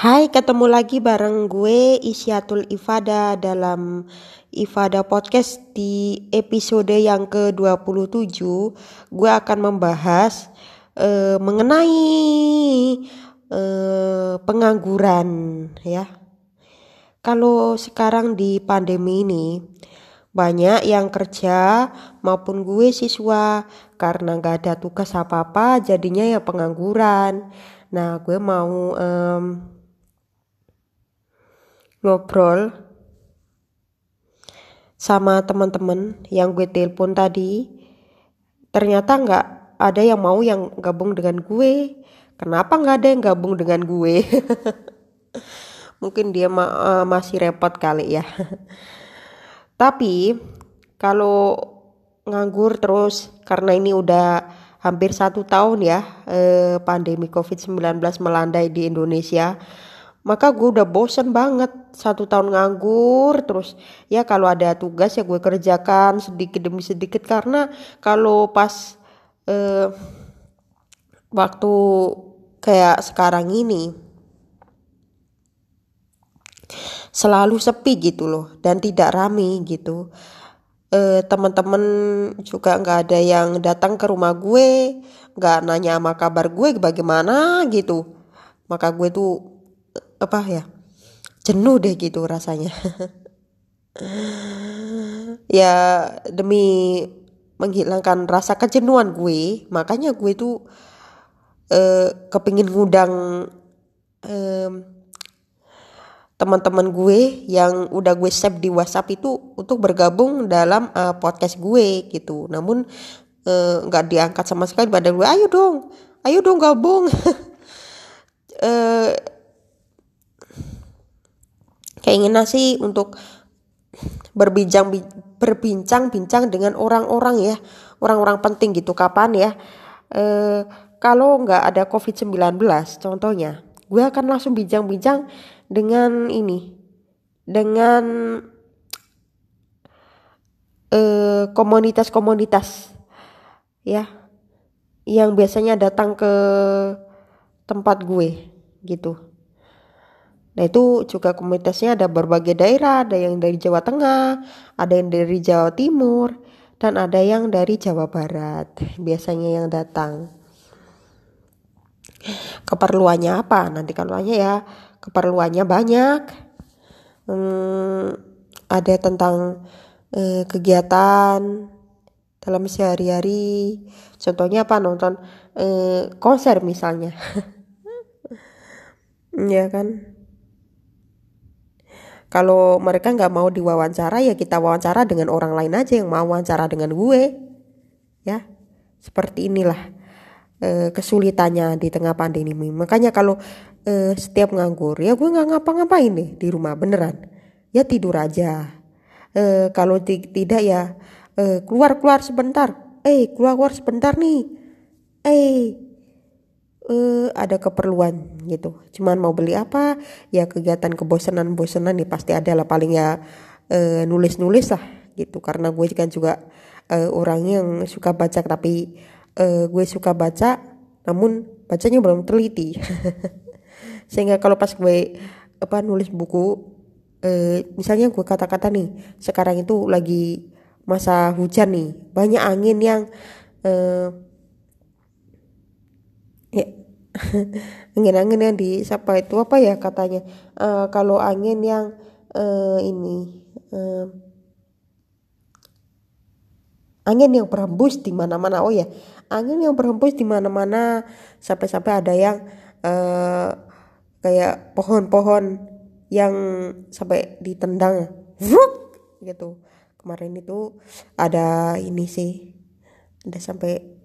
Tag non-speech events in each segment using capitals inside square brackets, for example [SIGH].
Hai, ketemu lagi bareng gue Isyatul Ifada dalam Ifada Podcast di episode yang ke-27 gue akan membahas uh, mengenai uh, pengangguran ya. Kalau sekarang di pandemi ini banyak yang kerja maupun gue siswa karena gak ada tugas apa-apa jadinya ya pengangguran. Nah gue mau um, ngobrol sama teman-teman yang gue telepon tadi. Ternyata nggak ada yang mau yang gabung dengan gue. Kenapa nggak ada yang gabung dengan gue? [LAUGHS] Mungkin dia ma uh, masih repot kali ya. [LAUGHS] Tapi kalau nganggur terus karena ini udah hampir satu tahun ya eh, pandemi COVID-19 melandai di Indonesia maka gue udah bosen banget. Satu tahun nganggur terus ya kalau ada tugas ya gue kerjakan sedikit demi sedikit. Karena kalau pas eh, waktu kayak sekarang ini selalu sepi gitu loh dan tidak rame gitu. Eh, teman-teman juga nggak ada yang datang ke rumah gue nggak nanya sama kabar gue bagaimana gitu. Maka gue tuh apa ya jenuh deh gitu rasanya [LAUGHS] ya demi menghilangkan rasa kejenuhan gue makanya gue tuh eh, kepingin ngundang eh, teman-teman gue yang udah gue save di WhatsApp itu untuk bergabung dalam uh, podcast gue gitu. Namun nggak uh, diangkat sama sekali pada gue. Ayo dong, ayo dong gabung. uh, [LAUGHS] keinginan sih untuk berbincang berbincang-bincang dengan orang-orang ya, orang-orang penting gitu. Kapan ya? Uh, kalau nggak ada COVID-19 contohnya, gue akan langsung bincang-bincang dengan ini dengan eh, komunitas-komunitas ya yang biasanya datang ke tempat gue gitu. Nah itu juga komunitasnya ada berbagai daerah, ada yang dari Jawa Tengah, ada yang dari Jawa Timur, dan ada yang dari Jawa Barat. Biasanya yang datang. Keperluannya apa? Nanti kalau ya. Keperluannya banyak. Hmm, ada tentang eh, kegiatan dalam sehari-hari. Contohnya apa? Nonton eh, konser misalnya. [LAUGHS] Ya kan kalau mereka nggak mau diwawancara ya kita wawancara dengan orang lain aja yang mau wawancara dengan gue. Ya seperti inilah eh, kesulitannya di tengah pandemi makanya kalau uh, setiap nganggur ya gue nggak ngapa-ngapain nih di rumah beneran. Ya tidur aja. Uh, kalau tidak ya keluar keluar sebentar. Eh keluar keluar sebentar nih. Eh uh, ada keperluan gitu. Cuman mau beli apa ya kegiatan kebosanan bosanan nih pasti ada lah. Paling ya uh, nulis nulis lah gitu. Karena gue kan juga uh, orang yang suka baca tapi uh, gue suka baca namun bacanya belum teliti. [LAUGHS] Sehingga kalau pas gue apa nulis buku eh, misalnya gue kata-kata nih sekarang itu lagi masa hujan nih banyak angin yang eh, [LAUGHS] ya angin-angin yang di siapa itu? Apa ya katanya? Uh, kalau angin yang uh, ini uh, angin yang berhembus di mana-mana. Oh ya angin yang berhembus di mana-mana. Sampai-sampai ada yang uh, kayak pohon-pohon yang sampai ditendang. Vruk! gitu. Kemarin itu ada ini sih. Ada sampai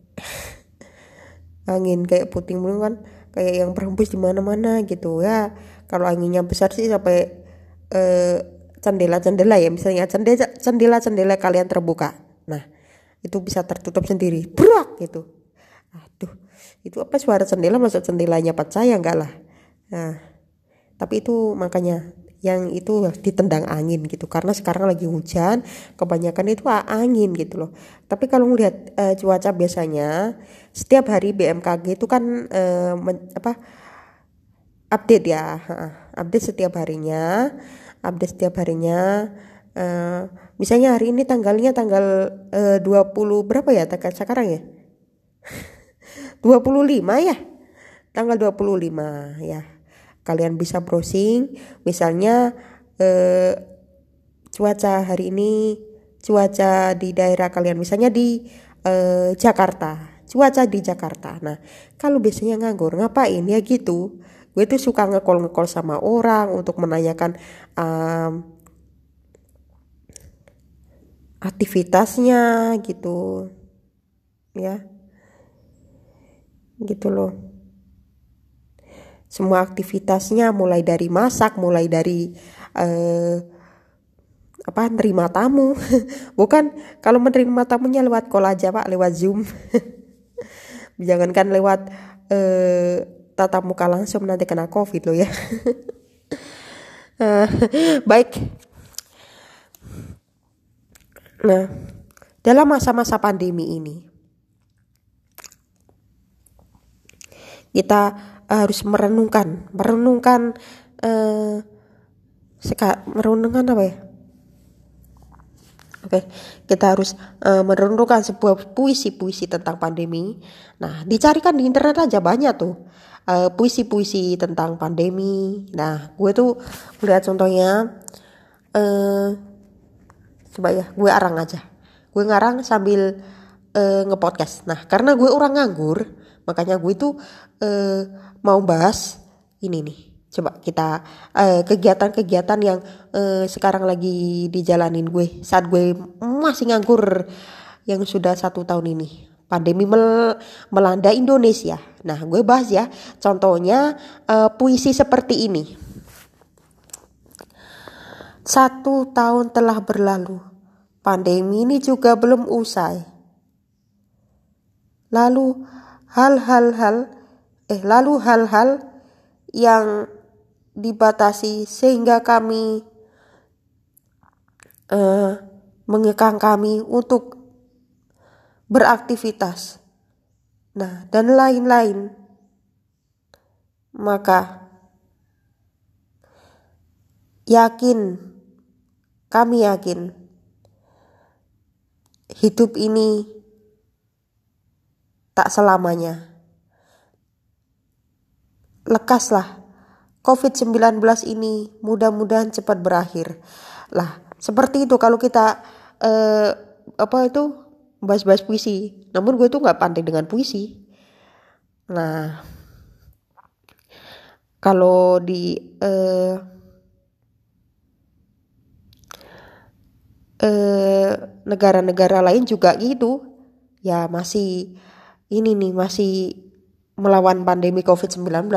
angin kayak puting beliung kan kayak yang berhembus di mana-mana gitu. Ya kalau anginnya besar sih sampai eh, cendela-cendela ya misalnya cendela cendela-cendela kalian terbuka. Nah itu bisa tertutup sendiri. Brak gitu. Aduh itu apa suara cendela masuk cendelanya pecah ya enggak lah. Nah, tapi itu makanya yang itu ditendang angin gitu. Karena sekarang lagi hujan kebanyakan itu angin gitu loh. Tapi kalau melihat uh, cuaca biasanya setiap hari BMKG itu kan uh, men, apa update ya update setiap harinya update setiap harinya uh, misalnya hari ini tanggalnya tanggal uh, 20 berapa ya tanggal sekarang ya? [LAUGHS] 25 ya? Tanggal 25 ya kalian bisa browsing. Misalnya uh, cuaca hari ini cuaca di daerah kalian misalnya di uh, Jakarta. Cuaca di Jakarta. Nah kalau biasanya nganggur ngapain? Ya gitu. Gue tuh suka ngekol ngekol sama orang untuk menanyakan um, aktivitasnya gitu. Ya. Gitu loh semua aktivitasnya mulai dari masak mulai dari uh, apa nerima tamu. [LAUGHS] Bukan kalau menerima tamunya lewat call aja pak lewat zoom. [LAUGHS] Jangankan lewat uh, tatap muka langsung nanti kena covid loh ya. Uh, [LAUGHS] baik. Nah dalam masa-masa pandemi ini kita harus merenungkan merenungkan uh, seka, merenungkan apa ya Oke, kita harus uh, merenungkan sebuah puisi-puisi tentang pandemi. Nah, dicarikan di internet aja banyak tuh eh, puisi-puisi tentang pandemi. Nah, gue tuh lihat contohnya, uh, coba ya, gue arang aja. Gue ngarang sambil uh, ngepodcast. Nah, karena gue orang nganggur, makanya gue tuh uh, mau bahas ini nih. Coba kita kegiatan-kegiatan uh, yang uh, sekarang lagi dijalanin gue saat gue masih nganggur yang sudah satu tahun ini pandemi mel melanda Indonesia. Nah, gue bahas ya, contohnya uh, puisi seperti ini. Satu tahun telah berlalu, pandemi ini juga belum usai. Lalu hal-hal hal, eh lalu hal-hal yang dibatasi sehingga kami uh, mengekang kami untuk beraktivitas, nah, dan lain-lain, maka yakin, kami yakin, hidup ini tak selamanya. Lekaslah, COVID-19 ini mudah-mudahan cepat berakhir. Lah, seperti itu kalau kita eh, apa itu bahas-bahas puisi. Namun gue tuh nggak pandai dengan puisi. Nah kalau di uh, uh, negara-negara lain juga gitu. Ya masih ini nih masih melawan pandemi COVID-19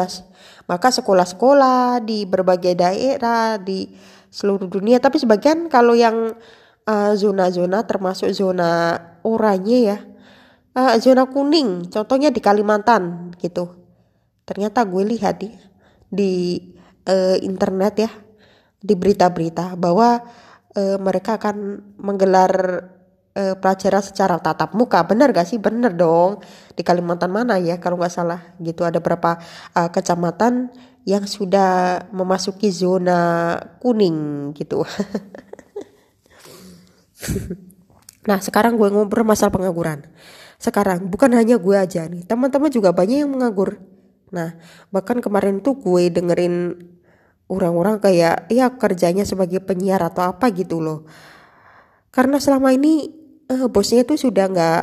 maka sekolah-sekolah di berbagai daerah di seluruh dunia. Tapi sebagian kalau yang zona zona-zona termasuk zona oranye ya uh, zona kuning contohnya di Kalimantan gitu. Ternyata gue lihat di di uh, internet ya di berita-berita bahwa uh, mereka akan menggelar uh, pelajaran secara tatap muka benar gak sih benar dong di Kalimantan mana ya kalau nggak salah gitu ada berapa uh, kecamatan yang sudah memasuki zona kuning gitu [LAUGHS] nah sekarang gue ngobrol masalah pengangguran. Sekarang bukan hanya gue aja nih, teman-teman juga banyak yang menganggur. Nah bahkan kemarin tuh gue dengerin orang-orang kayak ya kerjanya sebagai penyiar atau apa gitu loh. Karena selama ini uh, bosnya tuh sudah nggak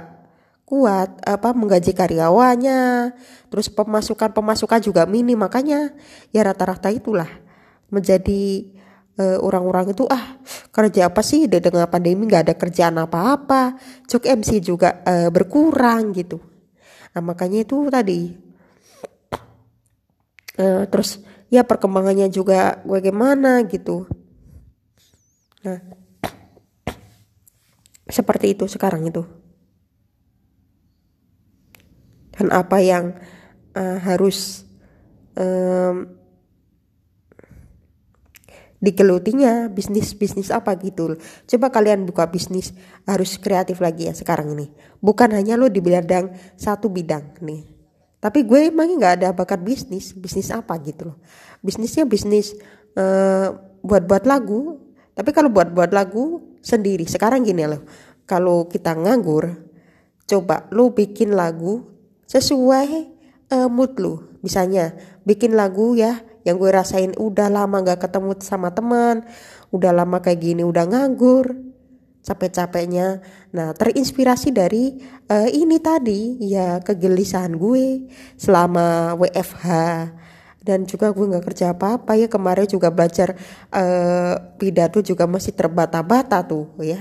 kuat apa menggaji karyawannya. Terus pemasukan pemasukan juga minim. Makanya ya rata-rata itulah menjadi uh, orang-orang itu ah kerja apa sih? Di tengah pandemi nggak ada kerjaan apa-apa. Cuk MC juga uh, berkurang gitu. Nah makanya itu tadi. Uh, terus ya perkembangannya juga bagaimana gitu. Nah seperti itu sekarang itu. Dan apa yang uh, harus um, digelutinya bisnis bisnis apa gitu. Coba kalian buka bisnis harus kreatif lagi ya sekarang ini. Bukan hanya lo di bidang satu bidang nih. Tapi gue emang nggak ada bakat bisnis bisnis apa gitu loh. Bisnisnya bisnis uh, buat-buat lagu. Tapi kalau buat-buat lagu sendiri sekarang gini loh kalau kita nganggur coba lu bikin lagu sesuai uh, mood lu. Misalnya bikin lagu ya yang gue rasain udah lama gak ketemu sama teman udah lama kayak gini udah nganggur capek-capeknya. Nah, terinspirasi dari uh, ini tadi ya kegelisahan gue selama WFH dan juga gue nggak kerja apa-apa ya kemarin juga belajar uh, pidato juga masih terbata-bata tuh ya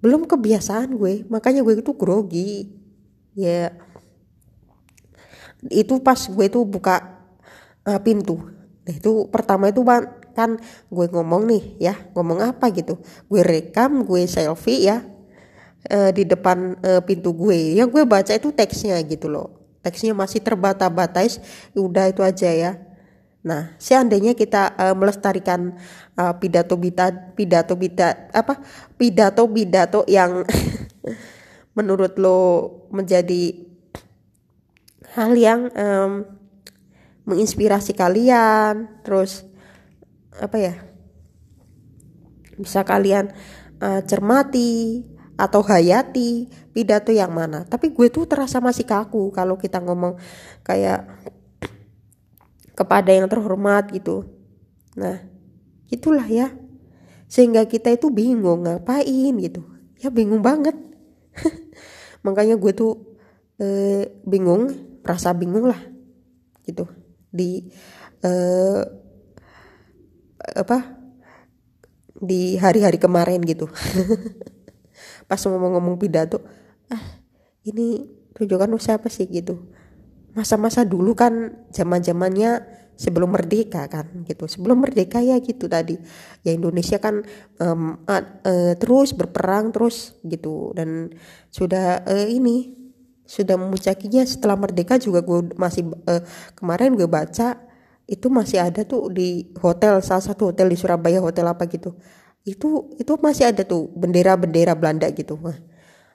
belum kebiasaan gue makanya gue itu grogi. Ya itu pas gue tuh buka uh, pintu. Nah itu pertama itu kan gue ngomong nih ya ngomong apa gitu. Gue rekam gue selfie ya uh, di depan uh, pintu gue. Yang gue baca itu teksnya gitu loh. Teksnya masih terbata-bata udah itu aja ya nah seandainya kita uh, melestarikan uh, pidato bita pidato bita apa pidato pidato yang [LAUGHS] menurut lo menjadi hal yang um, menginspirasi kalian terus apa ya bisa kalian uh, cermati atau hayati pidato yang mana. Tapi gue tuh terasa masih kaku kalau kita ngomong kayak kepada yang terhormat gitu. Nah itulah ya. Sehingga kita itu bingung ngapain gitu. Ya bingung banget. [LAUGHS] Makanya gue tuh eh, bingung rasa bingung lah gitu. Di eh, apa di hari-hari kemarin gitu. [LAUGHS] Pas ngomong-ngomong pidato ah ini tujuan siapa sih? gitu masa-masa dulu kan zaman zamannya sebelum merdeka kan gitu. Sebelum merdeka ya gitu tadi. Ya Indonesia kan um, uh, uh, terus berperang terus gitu. Dan sudah uh, ini sudah memucakinya setelah merdeka juga gue masih uh, kemarin gue baca itu masih ada tuh di hotel salah satu hotel di Surabaya hotel apa gitu. Itu itu masih ada tuh bendera-bendera Belanda gitu.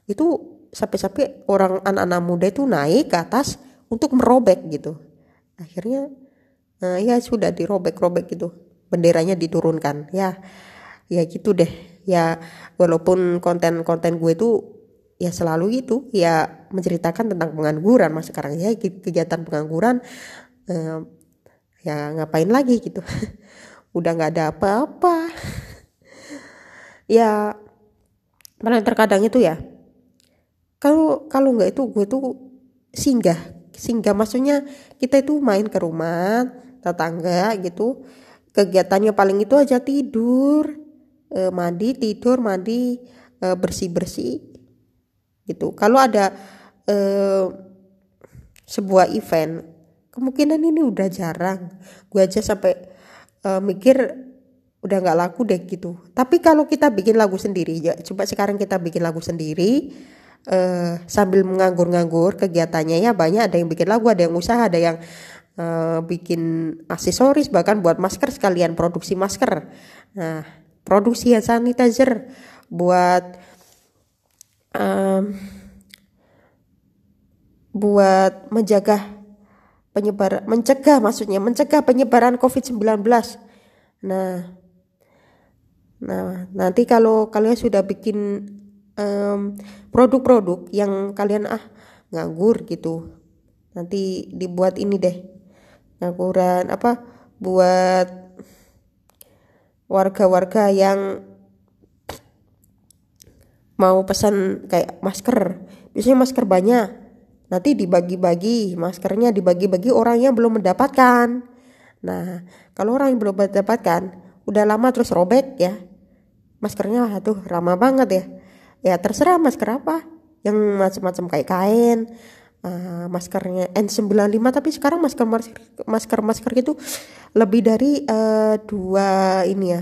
Itu sampai-sampai orang anak-anak muda itu naik ke atas untuk merobek gitu. Akhirnya nah, ya sudah dirobek-robek gitu. Benderanya diturunkan. Ya ya gitu deh. Ya walaupun konten-konten gue tuh ya selalu gitu. Ya menceritakan tentang pengangguran. Mas sekarang ya kegiatan pengangguran eh, ya ngapain lagi gitu. [LAUGHS] Udah nggak ada apa-apa. Ya malah terkadang itu ya kalau kalau nggak itu gue tuh singgah singgah maksudnya kita itu main ke rumah tetangga gitu. Kegiatannya paling itu aja tidur e, mandi tidur mandi e, bersih bersih gitu. Kalau ada e, sebuah event kemungkinan ini udah jarang. Gue aja sampai uh, mikir udah nggak laku deh gitu. Tapi kalau kita bikin lagu sendiri ya coba sekarang kita bikin lagu sendiri uh, sambil menganggur-nganggur kegiatannya ya banyak ada yang bikin lagu ada yang usaha ada yang uh, bikin aksesoris bahkan buat masker sekalian produksi masker nah produksi ya sanitizer buat um, buat menjaga penyebar mencegah maksudnya mencegah penyebaran COVID-19. Nah, nah nanti kalau kalian sudah bikin produk-produk um, yang kalian ah nganggur gitu, nanti dibuat ini deh ngangguran apa buat warga-warga yang mau pesan kayak masker. Biasanya masker banyak. Nanti dibagi-bagi maskernya dibagi-bagi orang yang belum mendapatkan. Nah kalau orang yang belum mendapatkan udah lama terus robek ya. Maskernya tuh ramah banget ya ya terserah masker apa. Yang macam-macam kayak kain uh, maskernya N95 tapi sekarang masker masker masker itu lebih dari uh, dua ini ya.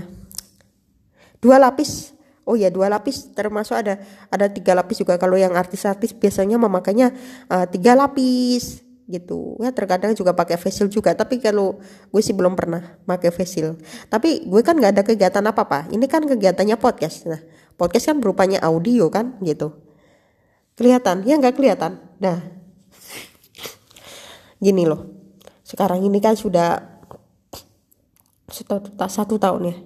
Dua lapis. Oh ya dua lapis. Termasuk ada ada tiga lapis juga. Kalau yang artis-artis biasanya memakainya uh, tiga lapis gitu. Ya terkadang juga pakai facial juga. Tapi kalau gue sih belum pernah pakai facial tapi gue kan nggak ada kegiatan apa apa ini kan kegiatannya podcast. Nah podcast kan berupanya audio kan gitu. Kelihatan? Ya nggak kelihatan. Nah gini loh. Sekarang ini kan sudah satu, satu tahun ya.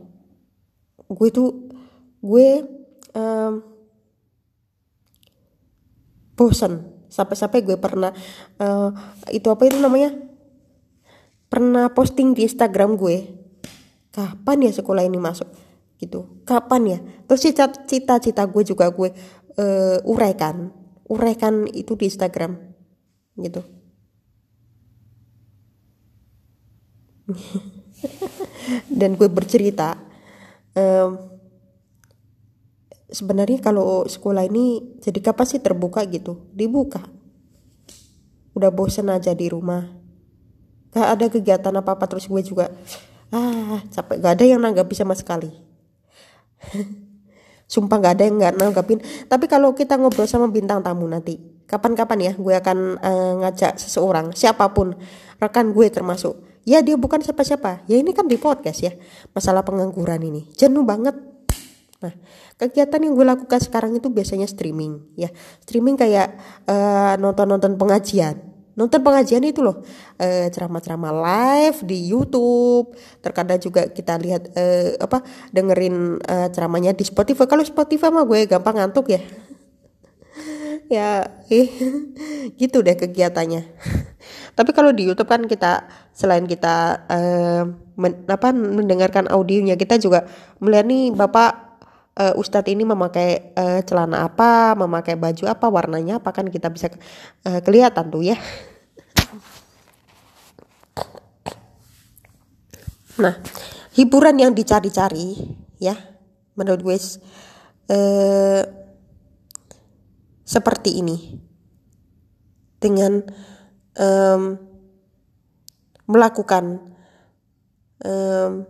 Gue tuh gue um, bosan sampai-sampai gue pernah uh, itu apa itu namanya? Pernah posting di Instagram gue. Kapan ya sekolah ini masuk gitu. Kapan ya? Terus cita-cita gue juga gue uh, uraikan uraikan itu di Instagram gitu. [LAUGHS] Dan gue bercerita um, sebenarnya kalau sekolah ini jadi kapan sih terbuka gitu? Dibuka. Udah bosen aja di rumah. Gak ada kegiatan apa apa terus gue juga ah capek. Gak ada yang nanggap sama sekali [LAUGHS] sumpah gak ada yang nggak nanggapin tapi kalau kita ngobrol sama bintang tamu nanti kapan-kapan ya gue akan uh, ngajak seseorang siapa pun rekan gue termasuk. Ya dia bukan siapa-siapa. Ya ini kan di podcast ya masalah pengangguran ini. Jenuh banget. Nah, kegiatan yang gue lakukan sekarang itu biasanya streaming, ya. Streaming kayak uh, nonton-nonton pengajian. Nonton pengajian itu loh, uh, ceramah-ceramah live di YouTube. Terkadang juga kita lihat uh, apa dengerin uh, ceramahnya di Spotify. Kalau Spotify mah gue gampang ngantuk ya. [LAUGHS] ya, eh, [LAUGHS] gitu deh kegiatannya. [LAUGHS] Tapi kalau di YouTube kan kita selain kita uh, men, apa mendengarkan audionya, kita juga melihat nih Bapak uh, Ustadz ini memakai uh, celana apa, memakai baju apa, warnanya apa kan kita bisa uh, kelihatan tuh ya. Nah, hiburan yang dicari-cari ya, menurut gue uh, seperti ini. Dengan um, melakukan um,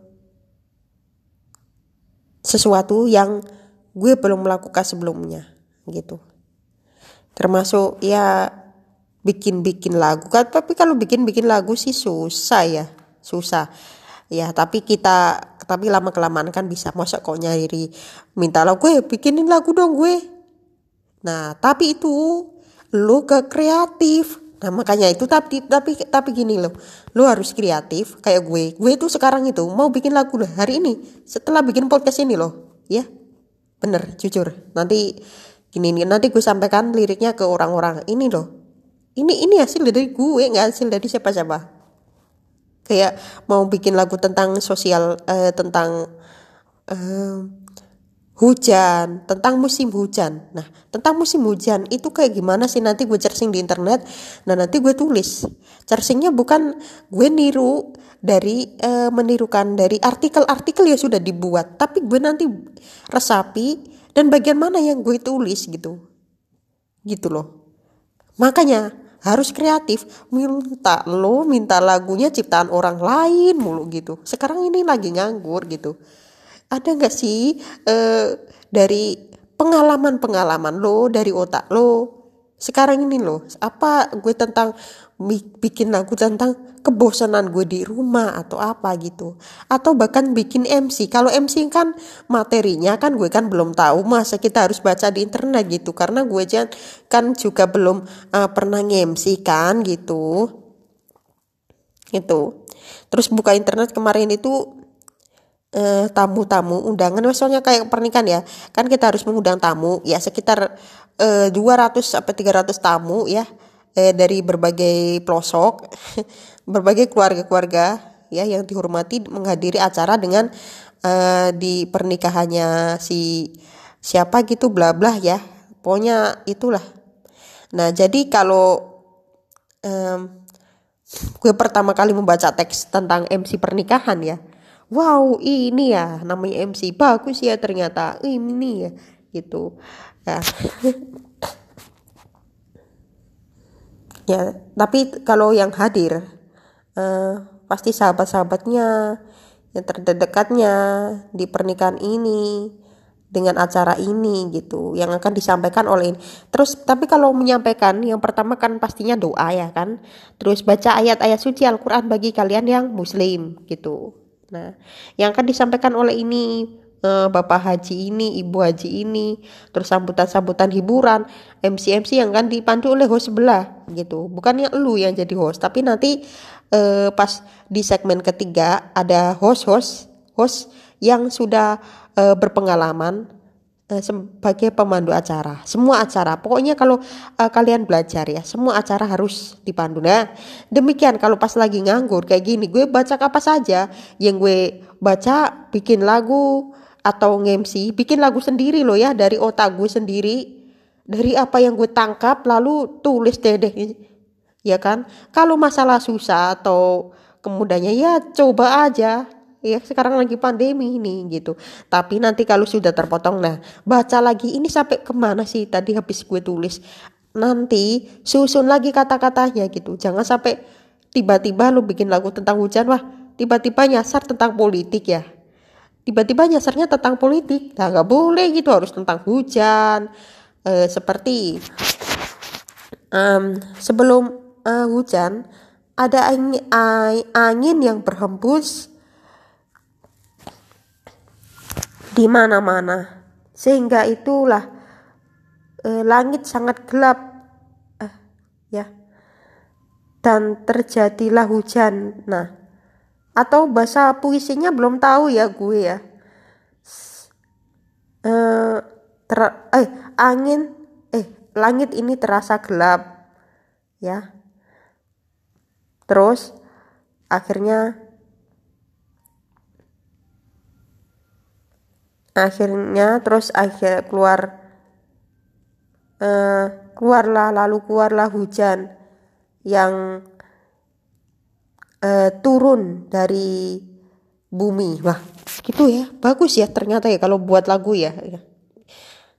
sesuatu yang gue belum melakukan sebelumnya gitu. Termasuk ya bikin-bikin lagu. Kan tapi kalau bikin-bikin lagu sih susah ya susah ya tapi kita tapi lama kelamaan kan bisa masa kok nyari minta lagu gue bikinin lagu dong gue nah tapi itu lu ke kreatif Nah makanya itu tapi tapi tapi gini lo harus kreatif kayak gue. Gue itu sekarang itu mau bikin lagu loh hari ini setelah bikin podcast ini loh, ya bener jujur. Nanti gini nih nanti gue sampaikan liriknya ke orang-orang ini loh. Ini ini hasil dari gue nggak hasil dari siapa-siapa. Kayak mau bikin lagu tentang sosial uh, tentang uh, hujan, tentang musim hujan. Nah, tentang musim hujan itu kayak gimana sih nanti gue searching di internet. Nah, nanti gue tulis. Searchingnya bukan gue niru dari e, menirukan dari artikel-artikel ya sudah dibuat, tapi gue nanti resapi dan bagian mana yang gue tulis gitu. Gitu loh. Makanya harus kreatif. Minta lo minta lagunya ciptaan orang lain mulu gitu. Sekarang ini lagi nganggur gitu. Ada nggak sih uh, dari pengalaman-pengalaman lo dari otak lo? Sekarang ini lo apa gue tentang bikin lagu tentang kebosanan gue di rumah atau apa gitu. Atau bahkan bikin MC kalau MC kan materinya kan gue kan belum tahu masa kita harus baca di internet gitu. Karena gue kan juga belum uh, pernah MC kan gitu. Itu terus buka internet kemarin itu eh, tamu-tamu undangan. Misalnya kayak pernikahan ya. Kan kita harus mengundang tamu ya sekitar uh, 200 sampai 300 tamu ya eh, dari berbagai pelosok [LAUGHS] berbagai keluarga-keluarga ya yang dihormati menghadiri acara dengan uh, di pernikahannya si siapa gitu bla bla ya. Pokoknya itulah. Nah jadi kalau um, gue pertama kali membaca teks tentang MC pernikahan ya. Wow ini ya namanya MC bagus ya ternyata. Ini ya gitu. Ya [LAUGHS] ya tapi kalau yang hadir uh, pasti sahabat-sahabatnya yang terdekatnya di pernikahan ini dengan acara ini gitu yang akan disampaikan oleh ini. Terus tapi kalau menyampaikan yang pertama kan pastinya doa ya kan. Terus baca ayat-ayat suci Al-Qur'an bagi kalian yang muslim gitu. Nah, yang akan disampaikan oleh ini uh, bapak haji ini ibu haji ini terus sambutan-sambutan hiburan MC-MC yang kan dipandu oleh host sebelah gitu bukannya lu yang jadi host tapi nanti uh, pas di segmen ketiga ada host-host host yang sudah uh, berpengalaman Eh, sebagai pemandu acara. Semua acara, pokoknya kalau uh, kalian belajar ya, semua acara harus dipandu. Nah, demikian kalau pas lagi nganggur kayak gini, gue baca apa saja yang gue baca, bikin lagu atau ngemsi, bikin lagu sendiri loh ya dari otak gue sendiri, dari apa yang gue tangkap lalu tulis deh deh, ya kan? Kalau masalah susah atau kemudahannya ya coba aja. Ya sekarang lagi pandemi ini gitu. Tapi nanti kalau sudah terpotong nah baca lagi ini sampai ke mana sih tadi habis gue tulis? Nanti susun lagi kata-katanya gitu. Jangan sampai tiba-tiba lu bikin lagu tentang hujan wah tiba-tiba nyasar tentang politik ya tiba-tiba nyasarnya tentang politik nah nggak boleh gitu harus tentang hujan e, seperti um, sebelum uh, hujan ada angin, angin yang berhembus di mana-mana. Sehingga itulah eh, langit sangat gelap eh, ya. Dan terjadilah hujan. Nah, atau bahasa puisinya belum tahu ya gue ya. Eh, ter, eh angin eh langit ini terasa gelap ya. Terus akhirnya akhirnya terus akhir keluar uh, keluarlah lalu keluarlah hujan yang uh, turun dari bumi. Wah gitu ya. Bagus ya ternyata ya kalau buat lagu ya.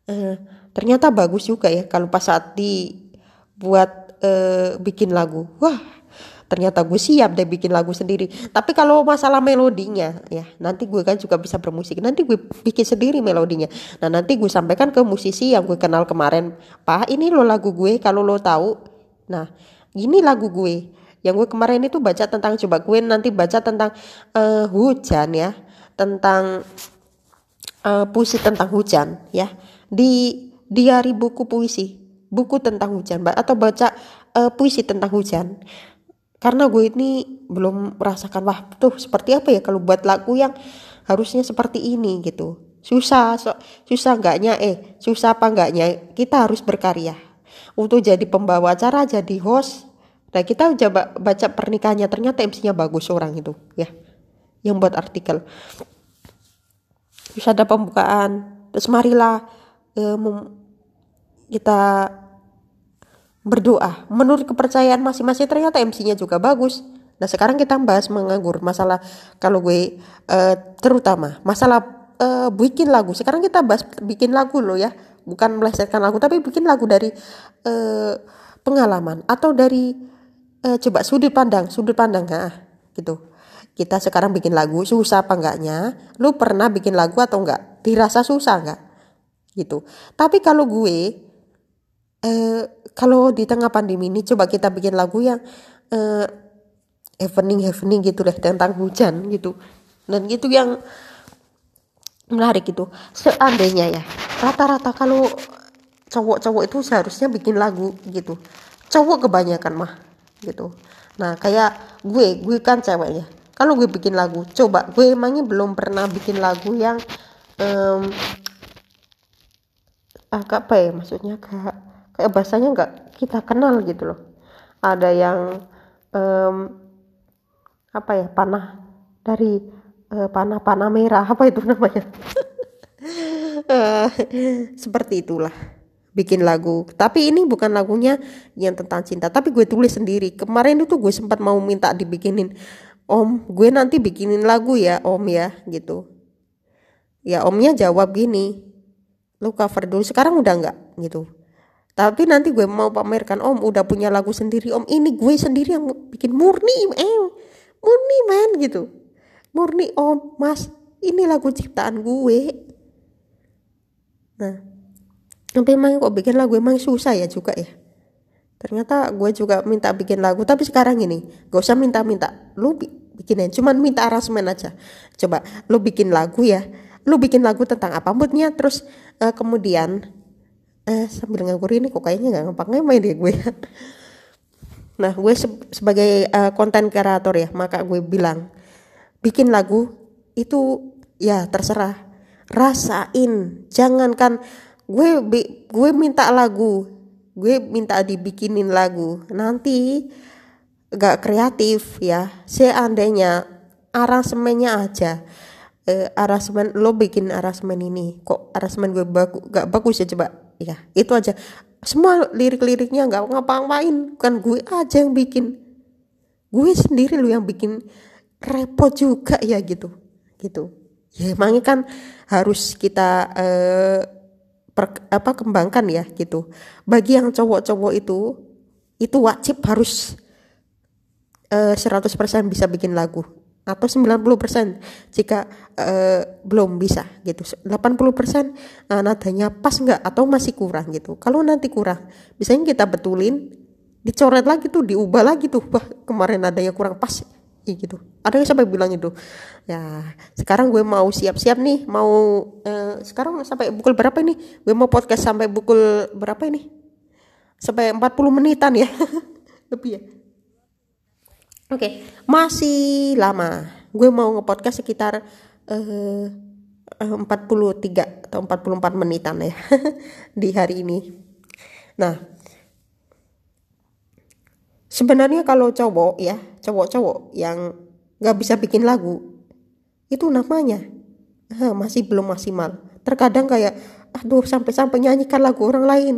Uh, ternyata bagus juga ya kalau pas saat dibuat uh, bikin lagu. Wah ternyata gue siap deh bikin lagu sendiri. Tapi kalau masalah melodinya ya nanti gue kan juga bisa bermusik. Nanti gue bikin sendiri melodinya. Nah nanti gue sampaikan ke musisi yang gue kenal kemarin. Pak ini lo lagu gue kalau lo tahu. Nah ini lagu gue yang gue kemarin itu baca tentang coba gue nanti baca tentang uh, hujan ya. Tentang uh, puisi tentang hujan ya. Di diari buku puisi. Buku tentang hujan. Atau baca uh, puisi tentang hujan. Karena gue ini belum merasakan wah tuh seperti apa ya kalau buat lagu yang harusnya seperti ini gitu. Susah so, susah enggaknya eh susah apa enggaknya kita harus berkarya. Untuk jadi pembawa acara jadi host nah kita coba baca pernikahannya ternyata MC-nya bagus orang itu ya yang buat artikel terus ada pembukaan terus marilah eh, kita berdoa. Menurut kepercayaan masing-masing ternyata MC-nya juga bagus. Nah sekarang kita bahas menganggur masalah kalau gue uh, terutama masalah uh, bikin lagu. Sekarang kita bahas bikin lagu loh ya, bukan melesetkan lagu tapi bikin lagu dari uh, pengalaman atau dari uh, coba sudut pandang, sudut pandang nah, gitu. Kita sekarang bikin lagu susah apa enggaknya? Lu pernah bikin lagu atau enggak? Dirasa susah enggak? Gitu. Tapi kalau gue eh, kalau di tengah pandemi ini coba kita bikin lagu yang uh, happening happening gitu deh tentang hujan gitu dan gitu yang menarik gitu seandainya ya rata-rata kalau cowok-cowok itu seharusnya bikin lagu gitu cowok kebanyakan mah gitu. Nah kayak gue gue kan ceweknya. Kalau gue bikin lagu coba gue emangnya belum pernah bikin lagu yang um, agak apa ya maksudnya kak kayak bahasanya nggak kita kenal gitu loh. Ada yang um, apa ya panah dari panah-panah merah apa itu namanya? Uh, [LAUGHS] seperti itulah bikin lagu. Tapi ini bukan lagunya yang tentang cinta tapi gue tulis sendiri. Kemarin itu gue sempat mau minta dibikinin om gue nanti bikinin lagu ya om ya gitu. Ya omnya jawab gini lu cover dulu sekarang udah nggak? Gitu. Tapi nanti gue mau pamerkan om udah punya lagu sendiri om ini gue sendiri yang bikin murni eh murni man gitu. Murni om mas ini lagu ciptaan gue. Nah tapi emang kok bikin lagu emang susah ya juga ya. Ternyata gue juga minta bikin lagu tapi sekarang ini gak usah minta-minta lu bikinin cuman minta arrangement aja. Coba lu bikin lagu ya lu bikin lagu tentang apa moodnya terus uh, kemudian uh, sambil nganggur ini kok kayaknya nggak ngapain main deh gue. [LAUGHS] Nah gue se sebagai konten uh, kreator ya maka gue bilang bikin lagu itu ya terserah. Rasain jangankan gue gue minta lagu. Gue minta dibikinin lagu. Nanti gak kreatif ya. Seandainya aransemennya aja eh, aransemen lo bikin aransemen ini kok aransemen gue bagu, gak bagus ya coba? Ya itu aja. Semua lirik-liriknya nggak ngapa-ngapain. Kan gue aja yang bikin. Gue sendiri lo yang bikin. Repot juga ya gitu. Gitu. Ya emangnya kan harus kita eh, per, apa kembangkan ya gitu. Bagi yang cowok-cowok itu itu wajib harus uh, eh, 100% bisa bikin lagu. Atau 90% jika uh, belum bisa gitu. 80% uh, nadanya pas nggak atau masih kurang gitu. Kalau nanti kurang biasanya kita betulin dicoret lagi tuh diubah lagi tuh. Wah kemarin nadanya kurang pas gitu ada yang sampai bilang itu ya sekarang gue mau siap-siap nih mau uh, sekarang sampai pukul berapa ini gue mau podcast sampai pukul berapa ini sampai 40 menitan ya [LAUGHS] lebih ya Oke, okay. masih lama. Gue mau ngepodcast sekitar uh, 43 atau 44 menitan ya [LAUGHS] di hari ini. Nah, sebenarnya kalau cowok ya, cowok-cowok yang gak bisa bikin lagu, itu namanya uh, masih belum maksimal. Terkadang kayak, aduh sampai-sampai nyanyikan lagu orang lain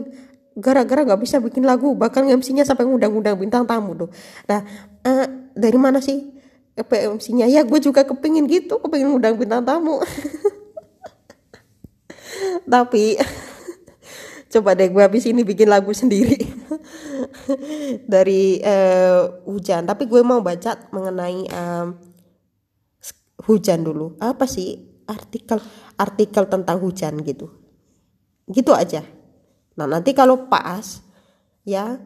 gara-gara gak bisa bikin lagu. Bahkan MC-nya sampai ngundang-undang bintang tamu tuh. Nah uh, dari mana sih PMC-nya ya gue juga kepingin gitu kepingin ngundang bintang tamu. [LAUGHS] Tapi coba deh gue habis ini bikin lagu sendiri. [LAUGHS] Dari uh, hujan. Tapi gue mau baca mengenai um, hujan dulu. Apa sih artikel artikel tentang hujan gitu? Gitu aja. Nah nanti kalau pas ya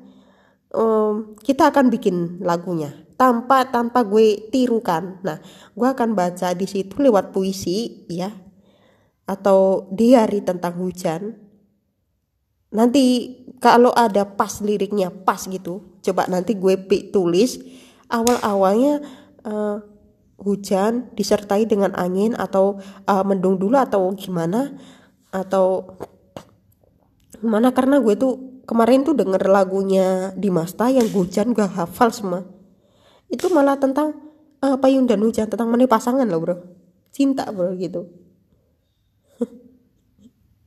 um, kita akan bikin lagunya. Tanpa tanpa gue tirukan. Nah gue akan baca di situ lewat puisi ya. Atau diari tentang hujan. Nanti kalau ada pas liriknya pas gitu, coba nanti gue tulis awal-awalnya uh, hujan disertai dengan angin atau uh, mendung dulu atau gimana atau mana karena gue tuh kemarin tuh denger lagunya di Masta yang hujan gue hafal semua. Itu malah tentang uh, payung dan hujan tentang mana pasangan loh bro. Cinta bro gitu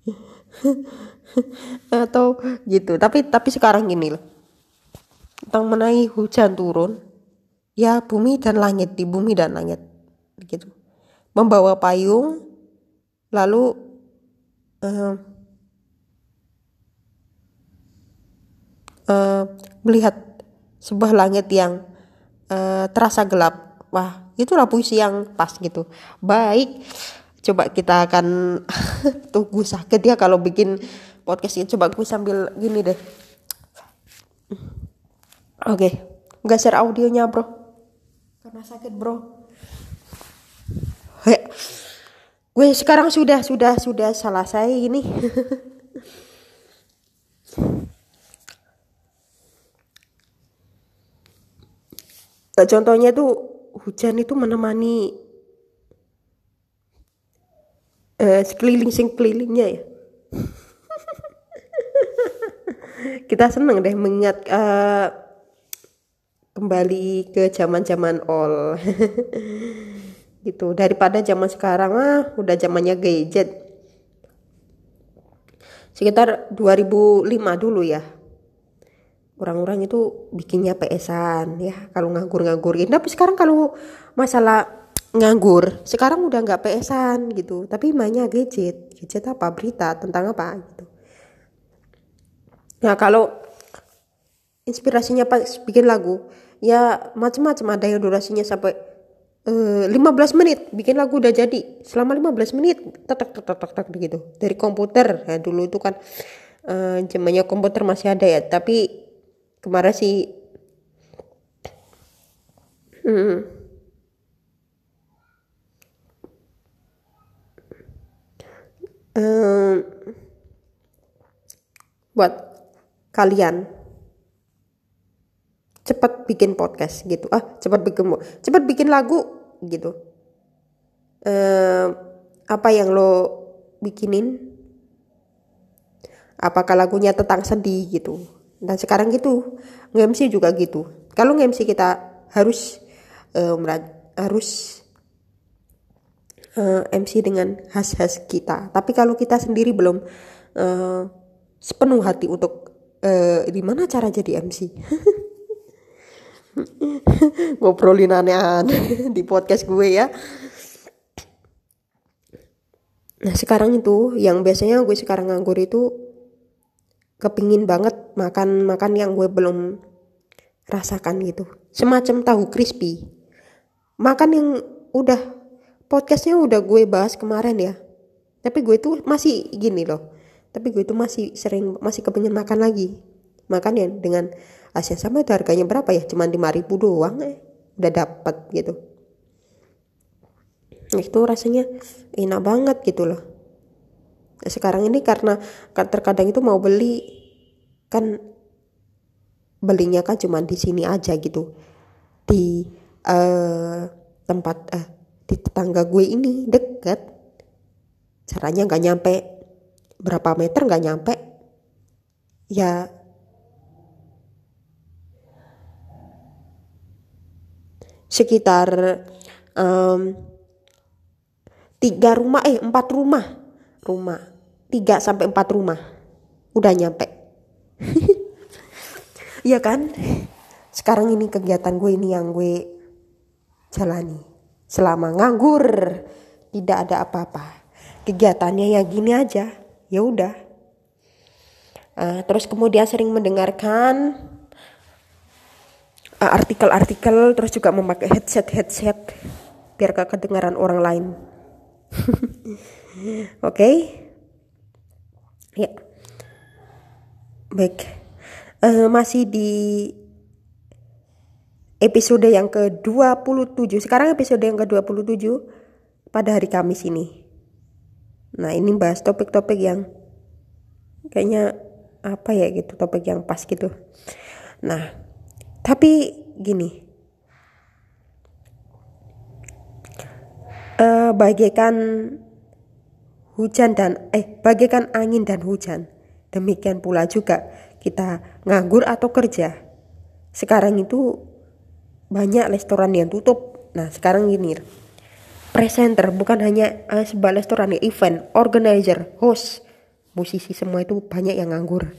[LAUGHS] [LAUGHS] atau gitu tapi tapi sekarang gini loh tentang menai hujan turun ya bumi dan langit di bumi dan langit gitu membawa payung lalu uh, uh, melihat sebuah langit yang uh, terasa gelap. Wah, itulah puisi yang pas gitu. Baik, coba kita akan [LAUGHS] tunggu sakit ya kalau bikin podcast ini. Coba gue sambil gini deh. Oke, okay. share audionya bro. Karena sakit bro. Gue sekarang sudah sudah sudah selesai ini. [LAUGHS] Contohnya tuh hujan itu menemani uh, sekeliling kelilingnya ya. [LAUGHS] Kita seneng deh mengingat uh, kembali ke zaman-zaman all. [LAUGHS] gitu daripada zaman sekarang ah udah zamannya gadget. Sekitar 2005 dulu ya orang-orang itu bikinnya PSan ya kalau nganggur-nganggurin tapi sekarang kalau masalah nganggur. Sekarang udah nggak PSan gitu. Tapi mainnya gadget. Gadget apa? Berita tentang apa? Gitu. Nah kalau inspirasinya pas bikin lagu ya macam-macam ada yang durasinya sampai uh, eh, 15 menit. Bikin lagu udah jadi. Selama 15 menit tetek tetek tetek tek begitu. Dari komputer. Ya dulu itu kan uh, komputer masih ada ya. Tapi kemarin sih hmm. Eh, buat kalian. Cepat bikin podcast gitu. Ah cepat bikin cepat bikin lagu gitu. Eh, apa yang lo bikinin? Apakah lagunya tentang sedih gitu? Dan sekarang gitu ngemsi juga gitu. Kalau ngemsi kita harus eh, harus uh, eh, MC dengan khas-khas kita. Tapi kalau kita sendiri belum uh, sepenuh hati untuk uh, gimana cara jadi MC [LAUGHS] ngobrolin aneh-aneh [LAUGHS] di podcast gue ya. Nah sekarang itu yang biasanya gue sekarang nganggur itu kepingin banget makan makan yang gue belum rasakan gitu. Semacam tahu crispy. Makan yang udah podcastnya udah gue bahas kemarin ya. Tapi gue tuh masih gini loh. Tapi gue tuh masih sering masih kepingin makan lagi. Makan ya dengan Asia sama itu harganya berapa ya? Cuman 5000 doang eh. Udah dapat gitu. Nah, itu rasanya enak banget gitu loh. Nah, sekarang ini karena terkadang itu mau beli kan belinya kan cuma di sini aja gitu. Di uh, tempat uh, di tetangga gue ini deket. Caranya nggak nyampe. Berapa meter nggak nyampe. Ya sekitar um, tiga rumah eh empat rumah. Rumah. Tiga sampai empat rumah. Udah nyampe. [LAUGHS] Iya kan? Sekarang ini kegiatan gue ini yang gue jalani selama nganggur tidak ada apa-apa kegiatannya ya gini aja ya udah uh, terus kemudian sering mendengarkan Eh, artikel-artikel terus juga memakai headset-headset biar gak kedengaran orang lain. [LAUGHS] Oke. okay? Ya. Baik. Uh, masih di episode yang ke-27. Sekarang episode yang ke-27 pada hari Kamis ini. Nah, ini bahas topik-topik yang kayaknya apa ya gitu, topik yang pas gitu. Nah, tapi gini uh, bagaikan hujan dan eh bagaikan angin dan hujan demikian pula juga kita nganggur atau kerja sekarang itu banyak restoran yang tutup. Nah sekarang gini presenter bukan hanya uh, sebuah restoran event organizer host. Musisi semua itu banyak yang nganggur.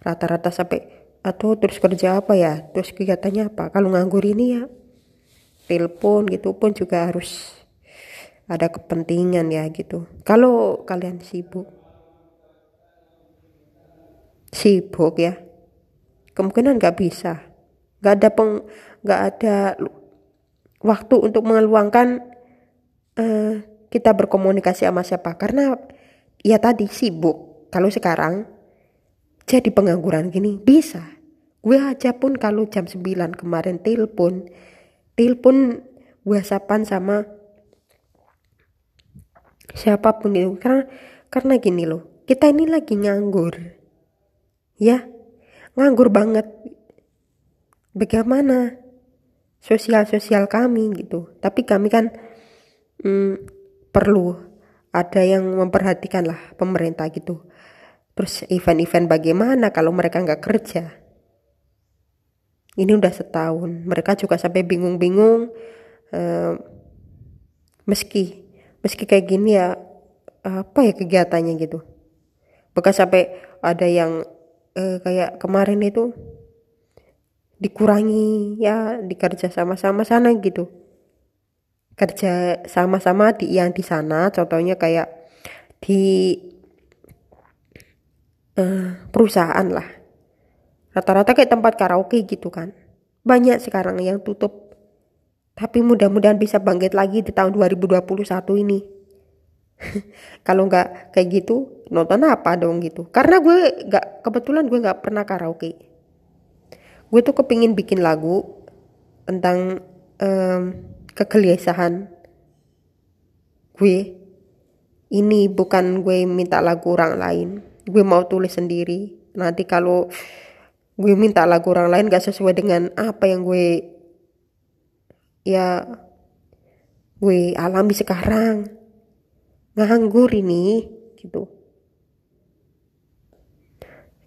Rata-rata sampai atau terus kerja apa ya? Terus kegiatannya apa? Kalau nganggur ini ya telepon gitu pun juga harus ada kepentingan ya gitu. Kalau kalian sibuk sibuk ya kemungkinan nggak bisa nggak ada peng nggak ada waktu untuk mengeluangkan uh, kita berkomunikasi sama siapa. Karena ya tadi sibuk. Kalau sekarang jadi pengangguran gini bisa. Gue aja pun kalau jam 9 kemarin telepon telepon whatsappan sama siapa pun itu. Karena karena gini loh kita ini lagi nganggur. Ya nganggur banget bagaimana sosial sosial kami gitu tapi kami kan hmm, perlu ada yang memperhatikan lah pemerintah gitu Terus event-event bagaimana kalau mereka nggak kerja? Ini udah setahun. Mereka juga sampai bingung-bingung. Uh, meski meski kayak gini ya apa ya kegiatannya gitu. Bekas sampai ada yang uh, kayak kemarin itu dikurangi ya dikerja sama-sama sana gitu. Kerja sama-sama di yang di sana contohnya kayak di uh, perusahaan lah. Rata-rata kayak tempat karaoke gitu kan. Banyak sekarang yang tutup. Tapi mudah-mudahan bisa bangkit lagi di tahun 2021 ini. [LAUGHS] Kalau nggak kayak gitu nonton apa dong gitu. Karena gue nggak kebetulan gue nggak pernah karaoke gue tuh kepingin bikin lagu tentang um, kegelisahan gue. Ini bukan gue minta lagu orang lain. Gue mau tulis sendiri. Nanti kalau gue minta lagu orang lain gak sesuai dengan apa yang gue ya gue alami sekarang. Nganggur ini gitu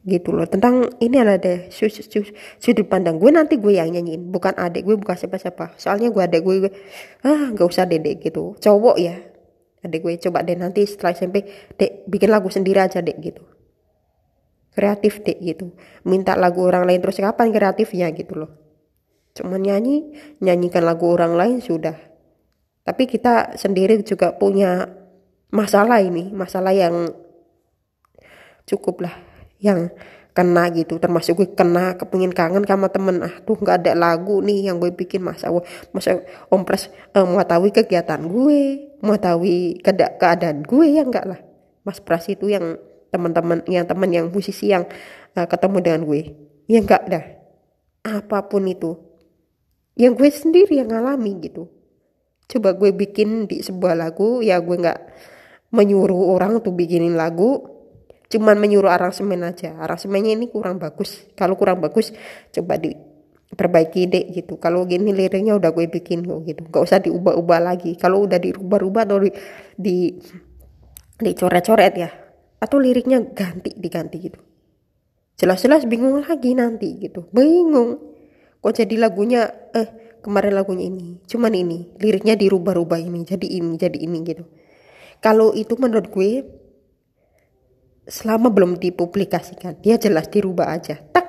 gitu loh. Tentang ini ada deh sudut, pandang gue nanti gue yang nyanyiin. Bukan adik gue bukan siapa-siapa. Soalnya gue adek gue, gue ah nggak usah dedek gitu. Cowok ya adik gue coba deh nanti setelah SMP dek bikin lagu sendiri aja dek gitu. Kreatif dek gitu. Minta lagu orang lain terus kapan kreatifnya? Gitu loh. Cuma nyanyi nyanyikan lagu orang lain sudah. Tapi kita sendiri juga punya masalah ini masalah yang cukup lah yang kena gitu. Termasuk gue kena kepingin kangen sama temen. Ah tuh nggak ada lagu nih yang gue bikin masa masa om pres eh, mengetahui kegiatan gue mengetahui keada keadaan gue ya enggak lah. Mas pras itu yang teman-teman yang teman yang musisi yang uh, ketemu dengan gue. Ya enggak dah. Apa pun itu. Yang gue sendiri yang ngalami gitu. Coba gue bikin di sebuah lagu ya gue nggak menyuruh orang untuk bikinin lagu cuman menyuruh aransemen aja. Aransemennya ini kurang bagus. Kalau kurang bagus coba diperbaiki deh gitu. Kalau gini liriknya udah gue bikin kok gitu. Gak usah diubah-ubah lagi. Kalau udah dirubah-rubah atau di, di dicoret-coret ya atau liriknya ganti diganti gitu. Jelas-jelas bingung lagi nanti gitu. Bingung. Kok jadi lagunya eh kemarin lagunya ini. Cuman ini liriknya dirubah-rubah ini. Jadi ini jadi ini gitu. Kalau itu menurut gue selama belum dipublikasikan. Dia jelas dirubah aja. Tak.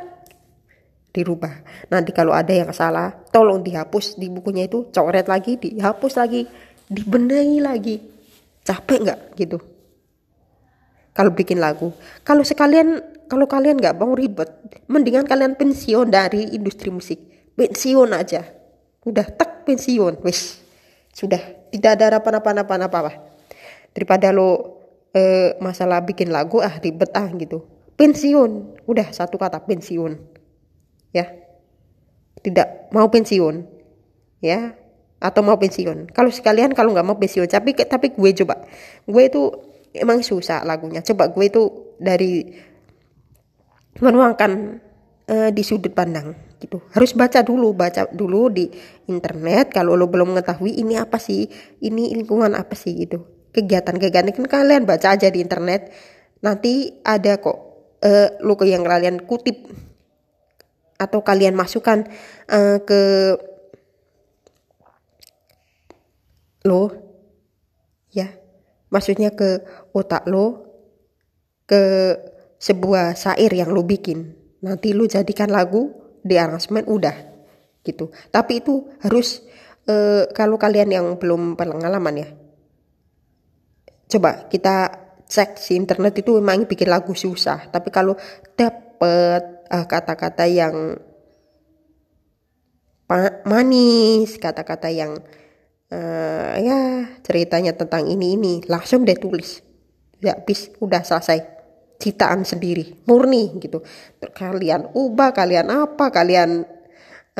Dirubah. Nanti kalau ada yang salah tolong dihapus di bukunya itu. Coret lagi dihapus lagi dibenahi lagi. Capek nggak? Gitu. Kalau bikin lagu. Kalau sekalian kalau kalian nggak mau ribet mendingan kalian pensiun dari industri musik. Pensiun aja. Udah tak pensiun. Wis. Sudah. Tidak ada harapan apa-apa apa daripada lo eh, masalah bikin lagu ah ribet ah gitu. Pensiun. Udah satu kata pensiun. Ya. Tidak mau pensiun. Ya. Atau mau pensiun. Kalau sekalian kalau nggak mau pensiun. Tapi tapi gue coba. Gue itu emang susah lagunya. Coba gue itu dari menuangkan uh, di sudut pandang gitu. Harus baca dulu. Baca dulu di internet. Kalau lo belum mengetahui ini apa sih? Ini lingkungan apa sih gitu kegiatan-kegiatan kan kalian baca aja di internet. Nanti ada kok uh, logo yang kalian kutip atau kalian masukkan uh, ke lo ya maksudnya ke otak lo ke sebuah syair yang lo bikin. Nanti lo jadikan lagu di aransemen udah gitu. Tapi itu harus uh, kalau kalian yang belum pengalaman ya coba kita cek si internet itu memang bikin lagu susah. Tapi kalau dapet uh, kata-kata yang manis kata-kata yang uh, ya ceritanya tentang ini ini langsung deh tulis. Ya bis udah selesai. Citaan sendiri murni gitu. Kalian ubah kalian apa kalian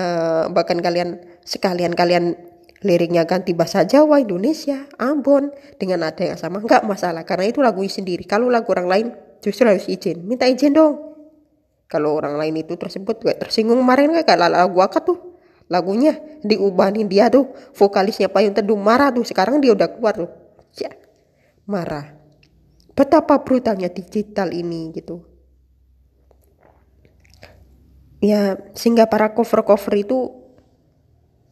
uh, bahkan kalian sekalian kalian liriknya ganti bahasa Jawa, Indonesia, Ambon dengan ada yang sama. Nggak masalah karena itu lagu sendiri. Kalau lagu orang lain justru harus izin, minta izin dong. Kalau orang lain itu tersebut gak tersinggung kemarin gak kalau lagu aku tuh? Lagunya diubahin dia tuh. Vokalisnya Payung Teduh marah tuh. Sekarang dia udah keluar tuh. Ya marah. Betapa brutalnya digital ini gitu. Ya sehingga para cover cover itu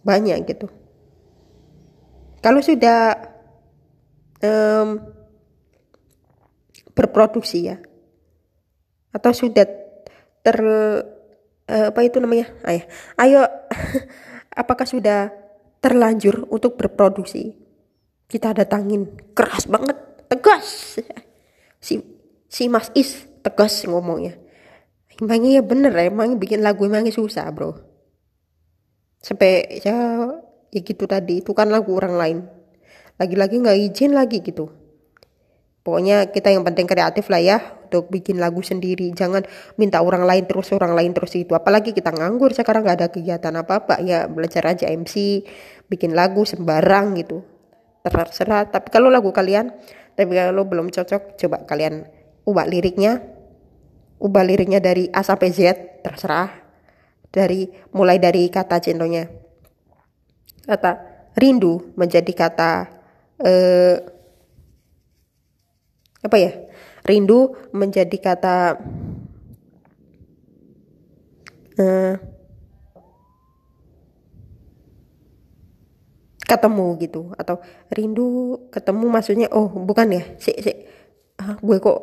banyak gitu kalau sudah um, berproduksi ya, atau sudah ter uh, apa itu namanya? Ayo, ayo, [LAUGHS] apakah sudah terlanjur untuk berproduksi? Kita datangin keras banget, tegas. Si si Mas Is tegas ngomongnya. Emangnya ya bener emang bikin lagu emangnya susah bro. Sampai ya ya gitu tadi itu kan lagu orang lain. Lagi-lagi nggak izin lagi gitu. Pokoknya kita yang penting kreatif lah ya untuk bikin lagu sendiri. Jangan minta orang lain terus orang lain terus itu. Apalagi kita nganggur sekarang nggak ada kegiatan apa apa ya belajar aja MC bikin lagu sembarang gitu. Terserah. Tapi kalau lagu kalian tapi kalau belum cocok coba kalian ubah liriknya. Ubah liriknya dari A sampai Z terserah. Dari mulai dari kata contohnya kata rindu menjadi kata eh, apa ya? Rindu menjadi kata eh, ketemu gitu. Atau rindu ketemu maksudnya oh bukan ya? Si si ah, gue kok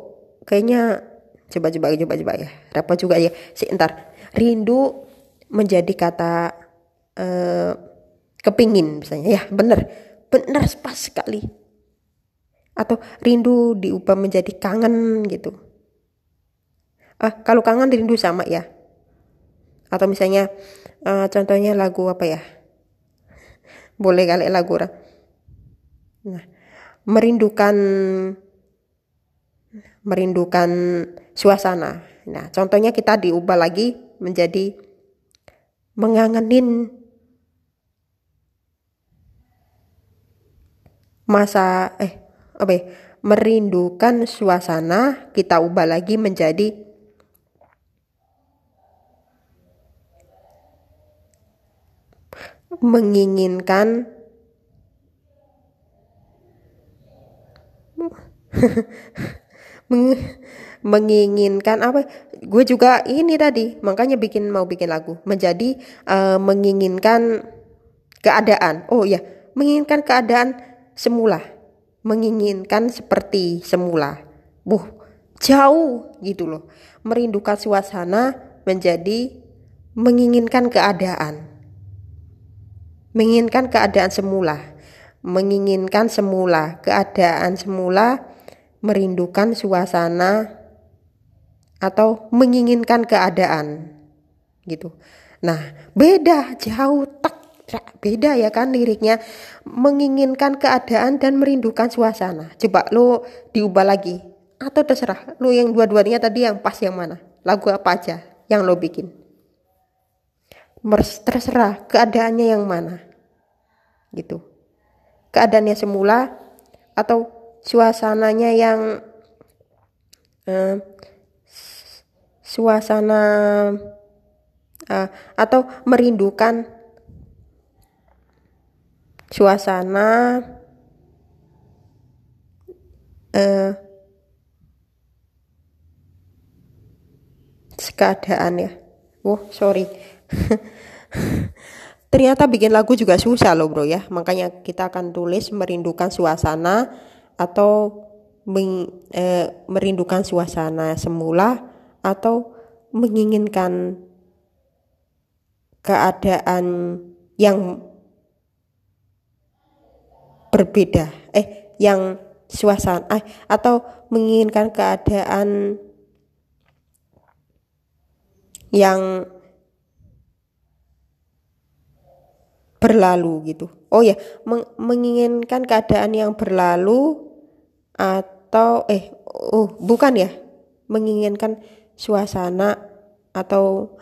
kayaknya coba coba coba coba ya. Dapat juga ya. Si entar rindu menjadi kata uh, kepingin misalnya. Ya bener. Bener pas sekali. Atau rindu diubah menjadi kangen gitu. Ah kalau kangen rindu sama ya. Atau misalnya uh, contohnya lagu apa ya? Boleh kali lagu orang. Nah merindukan merindukan suasana. Nah contohnya kita diubah lagi menjadi mengangenin masa eh apa ya, merindukan suasana kita ubah lagi menjadi menginginkan [LAUGHS] menginginkan apa? Gue juga ini tadi makanya bikin mau bikin lagu. Menjadi uh, menginginkan keadaan. Oh ya menginginkan keadaan semula menginginkan seperti semula. Buh jauh gitu loh. Merindukan suasana menjadi menginginkan keadaan. Menginginkan keadaan semula. Menginginkan semula keadaan semula merindukan suasana atau menginginkan keadaan gitu. Nah, beda jauh beda ya kan liriknya menginginkan keadaan dan merindukan suasana. Coba lo diubah lagi atau terserah lo yang dua-duanya tadi yang pas yang mana? Lagu apa aja yang lo bikin? Terserah keadaannya yang mana. Gitu. Keadaannya semula atau suasananya yang eh, suasana uh, atau merindukan suasana uh, keadaan ya. Oh, sorry. [LAUGHS] Ternyata bikin lagu juga susah loh bro ya. Makanya kita akan tulis merindukan suasana atau meng, eh, merindukan suasana semula atau menginginkan keadaan yang berbeda eh yang suasana eh, atau menginginkan keadaan yang berlalu gitu. Oh ya, meng menginginkan keadaan yang berlalu atau eh oh bukan ya, menginginkan suasana atau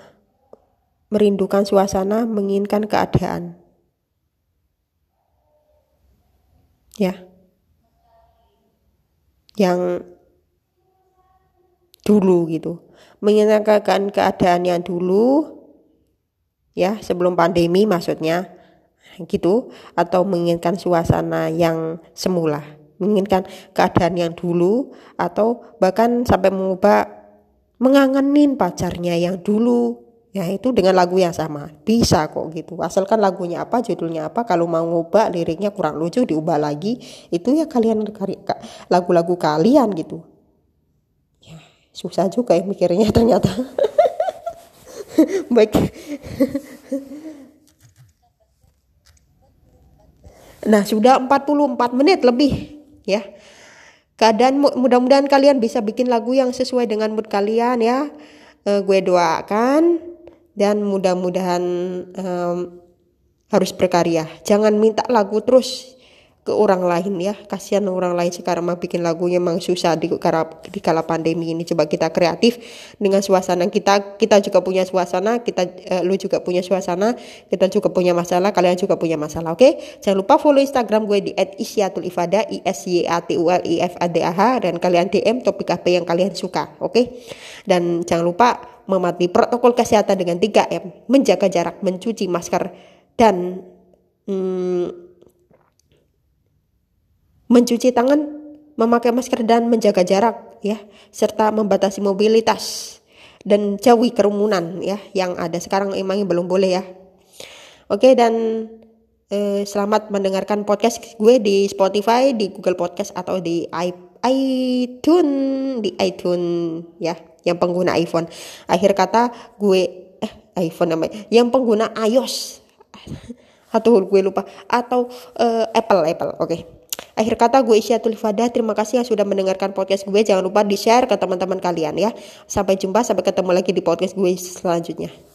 merindukan suasana, menginginkan keadaan. Ya. Yang dulu gitu. Menginginkan keadaan yang dulu ya, sebelum pandemi maksudnya gitu atau menginginkan suasana yang semula menginginkan keadaan yang dulu atau bahkan sampai mengubah mengangenin pacarnya yang dulu ya itu dengan lagu yang sama. Bisa kok gitu. Asalkan lagunya apa judulnya apa kalau mau ngubah liriknya kurang lucu diubah lagi itu ya kalian lagu-lagu kalian gitu. Ya susah juga ya mikirnya [LAUGHS] ternyata. Baik. Nah sudah 44 menit lebih ya. Keadaan mudah-mudahan kalian bisa bikin lagu yang sesuai dengan mood kalian ya. Uh, gue doakan dan mudah-mudahan um, harus berkarya. Jangan minta lagu terus ke orang lain ya kasihan orang lain sekarang mah bikin lagunya emang susah di kala, di kala pandemi ini coba kita kreatif dengan suasana kita kita juga punya suasana kita uh, lu juga punya suasana kita juga punya masalah kalian juga punya masalah oke okay? jangan lupa follow instagram gue di @isyatul_ifada i s y a t u l i f a d a h dan kalian dm topik apa yang kalian suka oke okay? dan jangan lupa mematuhi protokol kesehatan dengan 3M menjaga jarak mencuci masker dan hmm, mencuci tangan, memakai masker dan menjaga jarak ya, serta membatasi mobilitas dan jauhi kerumunan ya yang ada sekarang emangnya belum boleh ya. Oke dan eh, selamat mendengarkan podcast gue di Spotify, di Google Podcast atau di iTunes, di iTunes ya, yang pengguna iPhone. Akhir kata gue eh iPhone namanya, yang pengguna iOS atau gue lupa atau uh, Apple Apple. Oke. Okay. Akhir kata gue Isya Tulifada, terima kasih yang sudah mendengarkan podcast gue. Jangan lupa di-share ke teman-teman kalian ya. Sampai jumpa, sampai ketemu lagi di podcast gue selanjutnya.